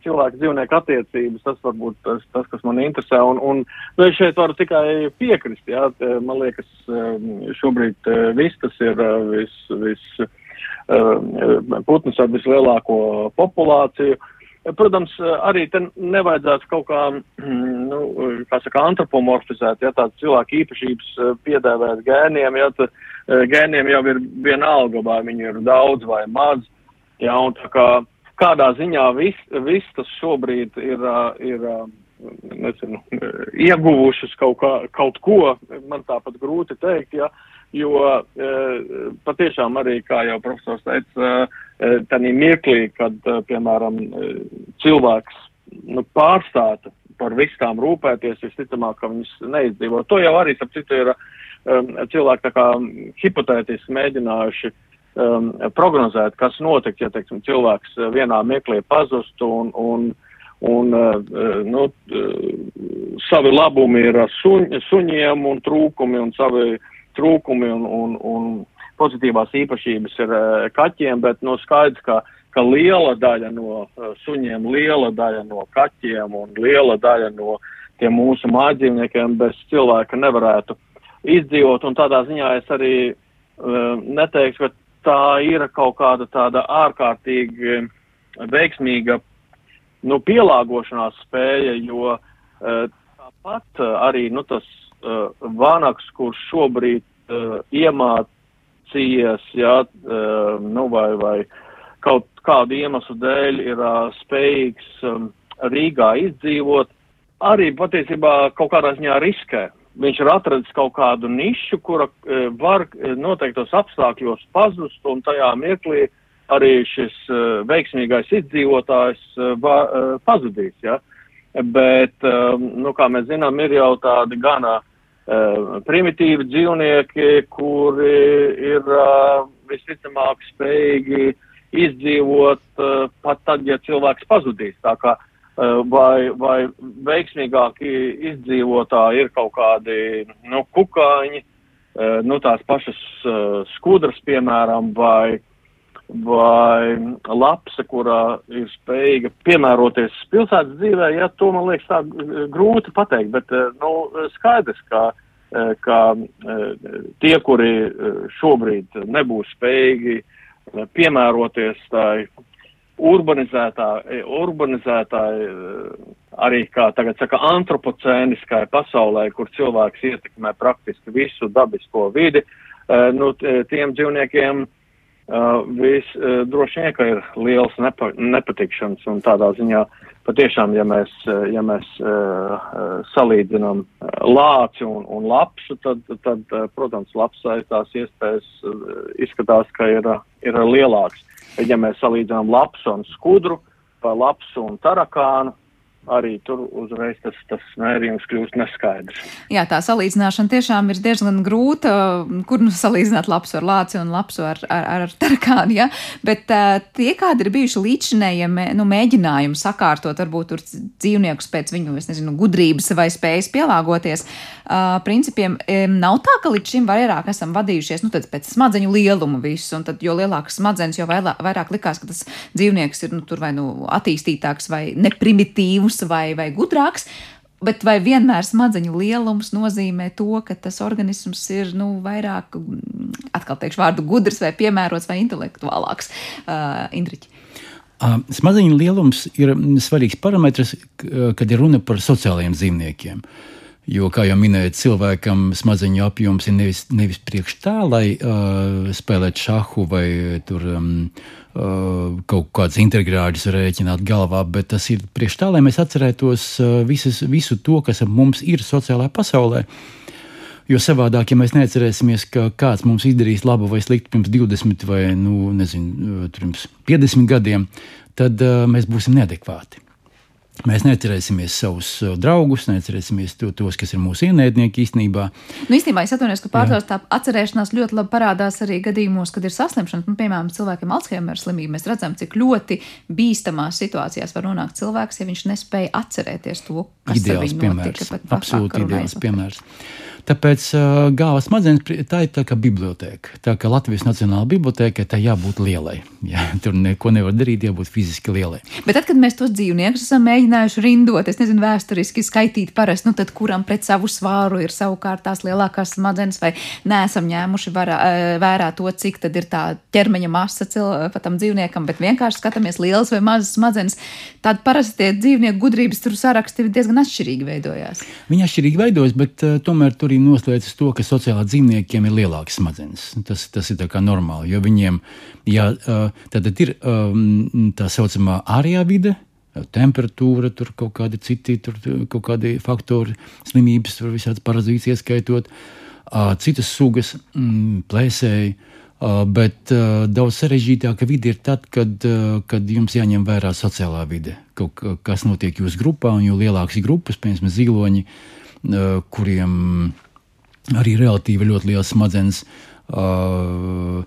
cilvēku dzīvnieku attiecības, tas varbūt tas, tas kas man interesē. Un, un nu, es šeit varu tikai piekrist, jā, man liekas, šobrīd viss tas ir vis, vis putns ar vislielāko populāciju. Uh, Protams, arī te nevajadzētu kaut kā, nu, kā saka, antropomorfizēt, ja tādas cilvēku īpašības eh, piedēvēt gēniem, ja tā, eh, gēniem jau ir vienalga, vai viņi ir daudz vai maz, ja, un tā kā kādā ziņā viss, vis tas šobrīd ir, eh, ir nezinu, ieguvušas kaut, kā, kaut ko, man tāpat grūti teikt, ja, jo patiešām arī, kā jau profesors teica, tādā mirklī, kad, piemēram, cilvēks nu, pārstāta par visām rūpēties, visticamāk, ka viņas neizdzīvo. To jau arī, ap citu, ir um, cilvēki tā kā hipotētiski mēģinājuši um, prognozēt, kas notiks, ja, teiksim, cilvēks vienā mirklī pazustu un, un, un uh, nu, uh, savi labumi ir suņ, suņiem un trūkumi un savi trūkumi un, un, un pozitīvās īpašības ir uh, kaķiem, bet nu, skaidrs, ka, ka liela daļa no uh, suņiem, liela daļa no kaķiem un liela daļa no tiem mūsu mājdzīvniekiem bez cilvēka nevarētu izdzīvot. Un tādā ziņā es arī uh, neteikšu, ka tā ir kaut kāda tāda ārkārtīgi veiksmīga nu, pielāgošanās spēja, jo uh, tāpat arī nu, tas uh, vanaks, kurš šobrīd uh, iemācījies, jā, uh, nu, vai, vai kaut kādu iemeslu dēļ ir spējīgs um, Rīgā izdzīvot, arī patiesībā kaut kādā ziņā riskē. Viņš ir atradis kaut kādu nišu, kura uh, var noteiktos apstākļos pazust, un tajā mirklī arī šis veiksmīgais izdzīvotājs pazudīs. Ja? Bet, nu, kā mēs zinām, ir jau tādi gana primitīvi dzīvnieki, kuri ir uh, visticamāk spējīgi izdzīvot uh, pat tad, ja cilvēks pazudīs. Tā kā vai, vai veiksmīgāki izdzīvotāji ir kaut kādi, nu, kukaiņi, nu, tās pašas skudras, piemēram, vai vai lapsa, kurā ir spējīga piemēroties pilsētas dzīvē, ja to man liekas tā grūti pateikt, bet, eh, nu, skaidrs, ka, eh, ka eh, tie, kuri šobrīd nebūs spējīgi piemēroties tai urbanizētā, urbanizētā arī, kā tagad saka, antropocēniskai pasaulē, kur cilvēks ietekmē praktiski visu dabisko vidi, nu, tiem dzīvniekiem Uh, uh, droši vien, ka ir liels nepa, nepatikšanas un tādā ziņā patiešām, ja mēs, uh, ja mēs uh, salīdzinām lāci un, un lapsu, tad, tad protams, lapsai tās iespējas izskatās, ka ir, ir lielāks. Ja mēs salīdzinām lapsu un skudru, pa lapsu un tarakānu, arī tur uzreiz tas, tas mērījums kļūst neskaidrs. Jā, tā salīdzināšana tiešām ir diezgan grūta. Kur nu salīdzināt lapsu ar lāci un lapsu ar, ar, ar tarakānu, ja? Bet uh, tie, kādi ir bijuši līdzinējie nu, mēģinājumi sakārtot varbūt tur dzīvniekus pēc viņu, es nezinu, gudrības vai spējas pielāgoties, uh, principiem nav tā, ka līdz šim vairāk esam vadījušies, nu, pēc smadzeņu lieluma visu, un tad, jo lielākas smadzenes, jo vairāk, vairāk likās, ka tas dzīvnieks ir, nu, tur vai nu attīstītāks vai neprimitīvs, vai, vai gudrāks. Bet vai vienmēr smadzeņu lielums nozīmē to, ka tas organisms ir nu, vairāk, atkal teikšu vārdu, gudrs vai piemērots vai intelektuālāks? Uh, Indriķi. Uh, smadzeņu lielums ir svarīgs parametrs, kad ir runa par sociālajiem dzīvniekiem. Jo, kā jau minēju, cilvēkam smadzeņu apjoms ir nevis, nevis priekš tā, lai uh, spēlētu šahu vai tur, um, Uh, kaut kādas integrāļus rēķināt galvā, bet tas ir priekš tā, lai mēs atcerētos uh, visas, visu to, kas mums ir sociālajā pasaulē. Jo savādāk, ja mēs neatcerēsimies, ka kāds mums izdarīs labu vai sliktu pirms 20 vai nu, nezinu, pirms 50 gadiem, tad uh, mēs būsim neadekvāti. Mēs neatcerēsimies savus uh, draugus, neatcerēsimies to, tos, kas ir mūsu ienaidnieki īstenībā. Nu, īstenībā es atvainojos, ka pārdevs tā atcerēšanās ļoti labi parādās arī gadījumos, kad ir saslimšana. Nu, piemēram, cilvēkiem Alzheimer slimība. Mēs redzam, cik ļoti bīstamās situācijās var nonākt cilvēks, ja viņš nespēja atcerēties to, kas ideāls piemērs. Absolūti ideāls piemērs. Tāpēc galvas smadzenes tā ir tā kā biblioteka. Tā kā Latvijas Nacionāla biblioteka, tā jābūt lielai. Jā, tur neko nevar darīt, jābūt fiziski lielai. Bet tad, kad mēs tos dzīvniekus esam mēģinājuši rindot, es nezinu, vēsturiski skaitīt parasti, nu tad kuram pret savu svāru ir savukārt tās lielākās smadzenes, vai neesam ņēmuši varā, vērā to, cik tad ir tā ķermeņa masa tam dzīvniekam, bet vienkārši skatāmies lielas vai mazas smadzenes. Tad parasti tie dzīvnieku gudrības tur saraksti diezgan atšķirīgi veidojās. Viņi atšķirīgi veidojas, bet uh, tomēr tur arī noslēdzas to, ka sociālā dzīvniekiem ir lielākas smadzenes. Tas, tas ir normāli, jo viņiem jā, tad ir tā saucamā ārējā vide. Temperatūra, tur kaut kādi citi tur, kaut kādi faktori, slimības, tur visādas parazītas ieskaitot, citas sugas, plēsēji. Bet daudz sarežģītāka vide ir tad, kad, kad jums jāņem vērā sociālā vide. Kaut, kas notiek jūsu grupā, un jo lielākas grupas, piemēram, ziloņi, kuriem arī relatīvi ļoti liels smadzenes. Uh,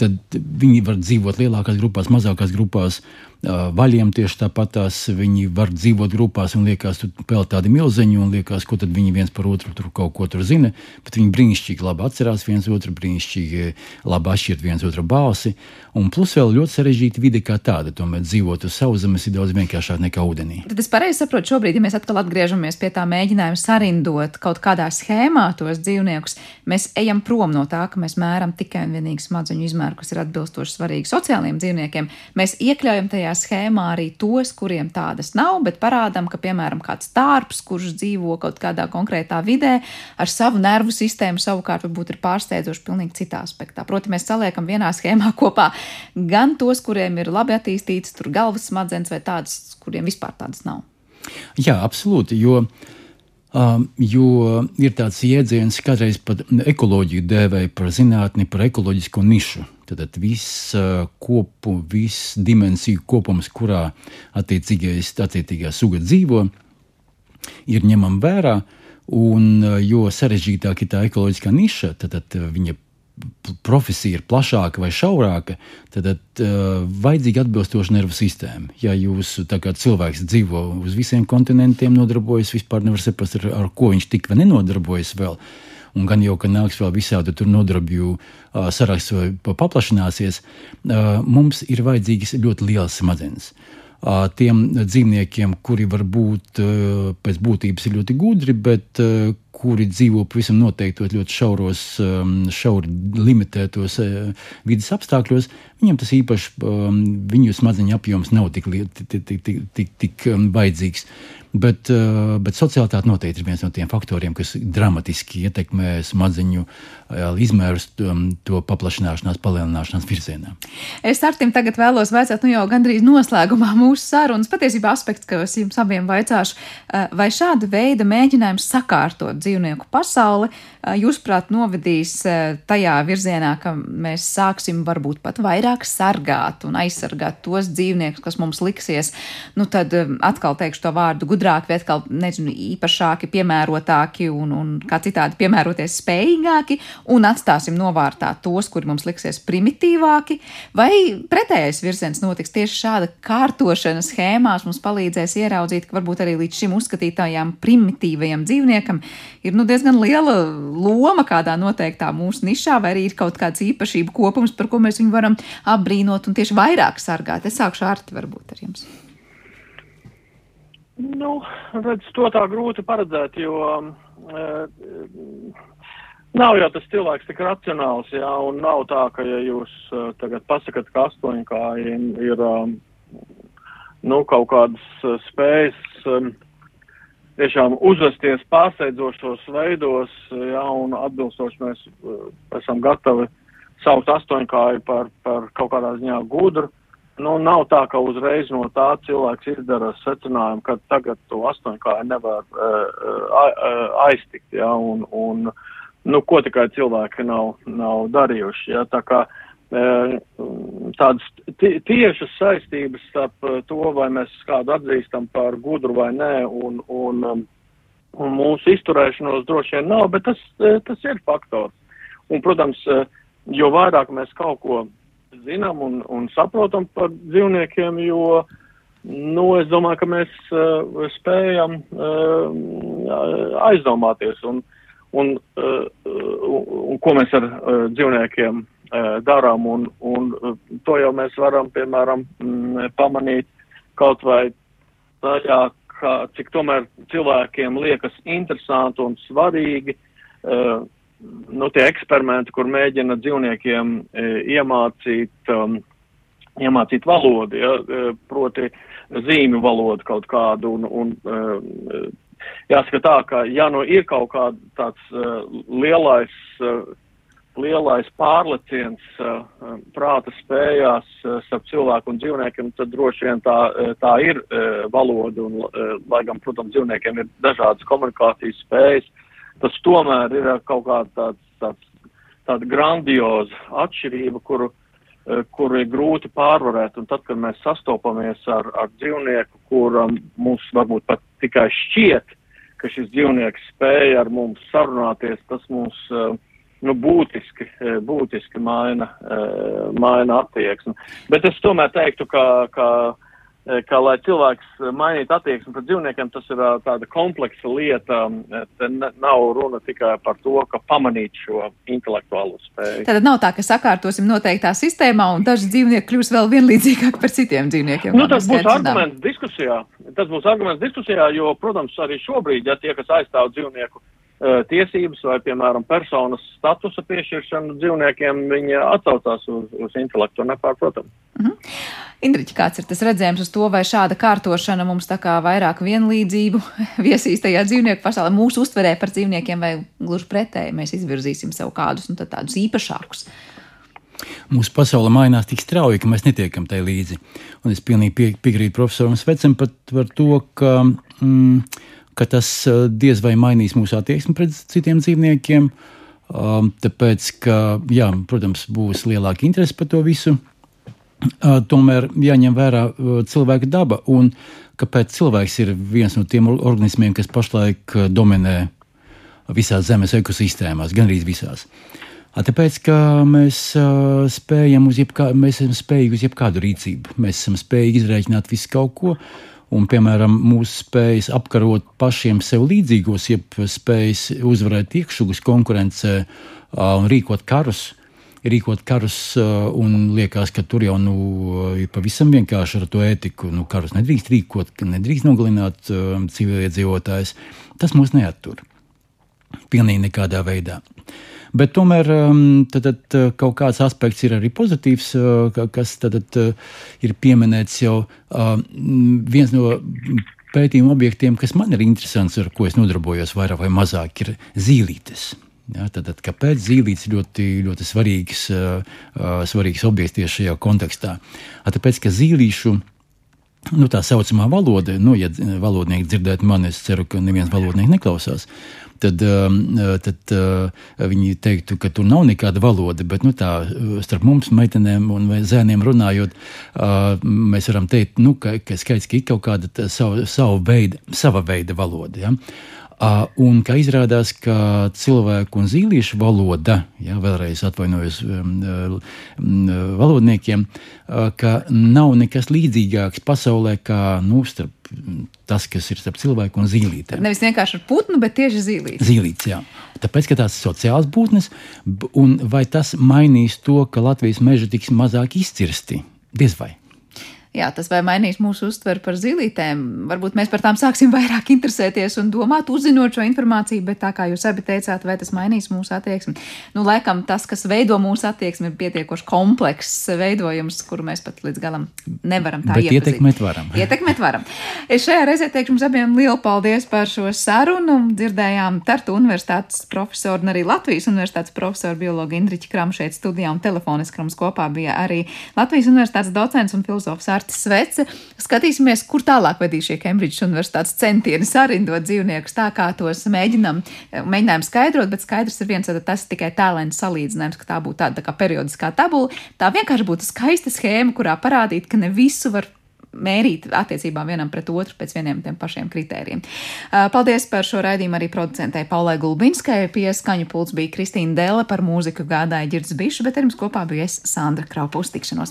tad viņi var dzīvot lielākās grupās, mazākās grupās. Vaļiem tieši tāpat tās viņi var dzīvot grupās un liekas, tur pēl tādi milzeņi un liekas, ko tad viņi viens par otru tur kaut ko tur zina, bet viņi brīnišķīgi labi atcerās viens otru, brīnišķīgi labi atšķirt viens otru balsi, un plus vēl ļoti sarežģīta vide kā tāda, tomēr dzīvot uz sauszemes ir daudz vienkāršāk nekā ūdenī. Tad es pareizi saprotu šobrīd, ja mēs atkal atgriežamies pie tā mēģinājuma sarindot kaut kādā schēmā tos dzīvniekus, mēs ejam prom no tā, ka mēs mēram tikai un vienīgi smadzeņu izmēru, kas ir atbilstoši svarīgi sociālajiem dzīvniekiem. Mēs iekļaujam tajā šajā schēmā arī tos, kuriem tādas nav, bet parādām, ka, piemēram, kāds tārps, kurš dzīvo kaut kādā konkrētā vidē, ar savu nervu sistēmu savukārt varbūt ir pārsteidzoši pilnīgi citā aspektā. Proti, mēs saliekam vienā schēmā kopā gan tos, kuriem ir labi attīstīts, tur galvas smadzenes, vai tādas, kuriem vispār tādas nav. Jā, absolūti. Jo jo ir tāds jēdziens, kādreiz pat ekoloģiju dēvēja par zinātni, par ekoloģisko nišu. Tad viss uh, kopu, viss dimensiju kopums, kurā attiecīgā suga dzīvo, ir ņemam vērā. Un, uh, jo sarežģītāka ir tā ekoloģiskā niša, tad, tad viņa profesija ir plašāka vai šaurāka, tad uh, vajadzīga atbilstoša nervu sistēma. Ja jūs kā cilvēks dzīvo uz visiem kontinentiem, nodarbojas, vispār nevar saprast, ar, ar ko viņš tik vai nenodarbojas vēl. Un gan jau, ka nāks vēl visādi tur nodarbju uh, saraksts vai paplašināsies, uh, mums ir vajadzīgas ļoti lielas smadzenes. Tiem dzīvniekiem, kuri varbūt pēc būtības ir ļoti gudri, bet kuri dzīvo pavisam noteiktos ļoti šauros, um, šauri limitētos uh, vidas apstākļos, viņiem tas īpaši, um, viņu smadzeņu apjoms nav tik, tik, tik, tik, tik, tik um, vajadzīgs. Bet, uh, bet sociālitāte noteikti ir viens no tiem faktoriem, kas dramatiski ietekmē smadzeņu uh, izmērus, um, to paplašināšanās, palielināšanās virzienā. Es Artim tagad vēlos vaicāt, nu jau gandrīz noslēgumā mūsu sarunas, patiesībā aspekts, ka es jums abiem vaicāšu, vai šāda veida mēģinājums sakārtot dzīvnieku pasauli, jūsuprāt, novedīs tajā virzienā, ka mēs sāksim varbūt pat vairāk sargāt un aizsargāt tos dzīvniekus, kas mums liksies, nu tad atkal teikšu to vārdu gudrāki, vai atkal, nezinu, īpašāki, piemērotāki un, un kā citādi piemēroties spējīgāki, un atstāsim novārtā tos, kuri mums liksies primitīvāki, vai pretējais virziens notiks tieši šāda kārtošana schēmās? Mums palīdzēs ieraudzīt, ka varbūt arī līdz šim uzskatītājām primitīvajam dzīvniekam ir nu, diezgan liela loma kādā noteiktā mūsu nišā, vai arī ir kaut kāds īpašību kopums, par ko mēs viņu varam apbrīnot un tieši vairāk sargāt. Es sākšu ar te varbūt ar jums. Nu, redz, to tā grūti paredzēt, jo uh, nav jau tas cilvēks tik racionāls, jā, un nav tā, ka, ja jūs uh, tagad pasakat, ka astoņkājiem ir, um, nu, kaut kādas uh, spējas um, tiešām uzvesties pārsteidzošos veidos, jā, un atbilstoši mēs uh, esam gatavi saukt astoņkāju par, par kaut kādā ziņā gudru. Nu, nav tā, ka uzreiz no tā cilvēks izdara secinājumu, ka tagad to astoņkāju nevar uh, aiztikt, ja, un, un, nu, ko tikai cilvēki nav, nav darījuši, ja, tā kā uh, tādas tiešas saistības starp to, vai mēs kādu atzīstam par gudru vai nē, un, un, um, un mūsu izturēšanos droši vien nav, bet tas, tas ir faktors. Un, protams, jo vairāk mēs kaut ko zinām un, un saprotam par dzīvniekiem, jo, nu, es domāju, ka mēs uh, spējam uh, aizdomāties un, un, uh, un, un ko mēs ar uh, dzīvniekiem darām, un, un to jau mēs varam, piemēram, mm, pamanīt kaut vai tajā, kā, cik tomēr cilvēkiem liekas interesanti un svarīgi. Nu, tie eksperimenti, kur mēģina dzīvniekiem iemācīt, um, iemācīt valodu, ja, proti zīmju valodu kaut kādu. Un, un, jāsaka tā, ka ja nu ir kaut kāds tāds lielais, lielais pārleciens uh, prāta spējās uh, starp cilvēku un dzīvniekiem, tad droši vien tā, tā ir valoda. Un, lai gan, protams, dzīvniekiem ir dažādas komunikācijas spējas, tas tomēr ir kaut kāda tāds, tāds, tāda grandioza atšķirība, kuru, eh, kuru ir grūti pārvarēt. Un tad, kad mēs sastopamies ar, ar dzīvnieku, kuram mums varbūt pat tikai šķiet, ka šis dzīvnieks spēja ar mums sarunāties, tas mums uh, nu, būtiski, eh, būtiski maina, maina attieksmi. Bet es tomēr teiktu, ka, ka ka, lai cilvēks mainītu attieksmi pret dzīvniekiem, tas ir tāda kompleksa lieta. Te nav runa tikai par to, ka pamanīt šo intelektuālo spēju. Tad nav tā, ka sakārtosim noteiktā sistēmā un daži dzīvnieki kļūs vēl vienlīdzīgāki par citiem dzīvniekiem. Nu, tas būs arguments diskusijā. Tas būs arguments diskusijā, jo, protams, arī šobrīd, ja tie, kas aizstāv dzīvnieku tiesības vai, piemēram, personas statusa piešķiršanu dzīvniekiem, viņi atsaucās uz, uz intelektu nepārprotam. Mm -hmm. Indriķi, kāds ir tas redzējums uz to, vai šāda kārtošana mums tā kā vairāk vienlīdzību viesīs tajā dzīvnieku pasaulē, mūsu uztverē par dzīvniekiem, vai gluži pretēji mēs izvirzīsim sev kādus nu, tādus īpašākus? Mūsu pasaule mainās tik strauji, ka mēs netiekam tai līdzi. Un es pilnīgi pie, piekrītu profesoram Svecam par, par to, ka mm, ka tas uh, diez vai mainīs mūsu attieksmi pret citiem dzīvniekiem. Um, tāpēc, ka, jā, protams, būs lielāka interese par to visu. Uh, tomēr jāņem vērā uh, cilvēka daba un kāpēc cilvēks ir viens no tiem organismiem, kas pašlaik dominē visās zemes ekosistēmās, gan arī visās. Tāpēc, ka mēs uh, spējam uz jebkādu, mēs esam spējīgi uz jebkādu rīcību. Mēs esam spējīgi izrēķināt visu kaut ko, uh, un, piemēram, mūsu spējas apkarot pašiem sev līdzīgos, jeb spējas uzvarēt iekšugus konkurencē un rīkot karus. Rīkot karus, un liekas, ka tur jau nu, ir pavisam vienkārši ar to ētiku. Nu, karus nedrīkst rīkot, nedrīkst nogalināt civiliedzīvotājus. Tas mūs neattur. Pilnīgi nekādā veidā. Bet tomēr um, tad, tad, uh, kaut kāds aspekts ir arī pozitīvs, uh, kas tad, tad, uh, ir pieminēts jau viens no pētījuma objektiem, kas man ir interesants, ar ko es nodarbojos vairāk vai mazāk, ir zīlītes. Ja, tad, tad, kāpēc zīlītes ļoti, ļoti svarīgs, uh, svarīgs objekts tieši šajā kontekstā? Tāpēc, ka zīlīšu nu, tā saucamā valoda, nu, ja valodnieki dzirdētu mani, es ceru, ka neviens valodnieks neklausās. Uh, tad, um, uh, tad uh, viņi teiktu, ka tur nav nekāda valoda. Bet nu, tā, uh, starp mums, meitenēm un zēniem runājot, mēs varam teikt, nu, ka, ka skaidrs, ka ir kaut kāda sava, sava, veida, sava veida valoda. Ja? Un kā izrādās, ka cilvēku un zīlīšu valoda, ja vēlreiz atvainojos um, valodniekiem, ka nav nekas līdzīgāks pasaulē kā nu, starp tas, kas ir starp cilvēku un zīlītēm. Nevis vienkārši ar putnu, bet tieši zīlītes. Zīlītes, jā. Tāpēc, ka tās ir sociāls būtnes, un vai tas mainīs to, ka Latvijas meži tiks mazāk izcirsti? Diez vai jā, tas vai mainīs mūsu uztveri par zilītēm. Varbūt mēs par tām sāksim vairāk interesēties un domāt, uzzinot šo informāciju, bet tā kā jūs abi teicāt, vai tas mainīs mūsu attieksmi. Nu, laikam tas, kas veido mūsu attieksmi, ir pietiekoši komplekss veidojums, kuru mēs pat līdz galam nevaram tā iepazīt. Ietekmēt varam. Ietekmēt varam. Es šajā reizē teikšu jums abiem lielu paldies par šo sarunu. Dzirdējām Tartu universitātes profesoru un arī Latvijas universitātes profesoru biologu Indriķu Kramu šeit studijā un telefoniski mums kopā bija arī Latvijas universitātes docents un filozofs Mārcis Svece. Skatīsimies, kur tālāk vedīs šie Kembridžas universitātes centieni sarindot dzīvniekus tā, kā tos mēģinām, mēģinām skaidrot, bet skaidrs ir viens, ka tas tikai tēlēns salīdzinājums, ka tā būtu tāda tā kā periodiskā tabula. Tā vienkārši būtu skaista schēma, kurā parādīt, ka ne visu var mērīt attiecībā vienam pret otru pēc vieniem tiem pašiem kritērijiem. Paldies par šo raidījumu arī producentei Paulai Gulbinskai. Pie skaņu pults bija Kristīna Dēle par mūziku gādāja Girds Bišu, bet ar jums kopā bija es Sandra Kraupa uztikšanos.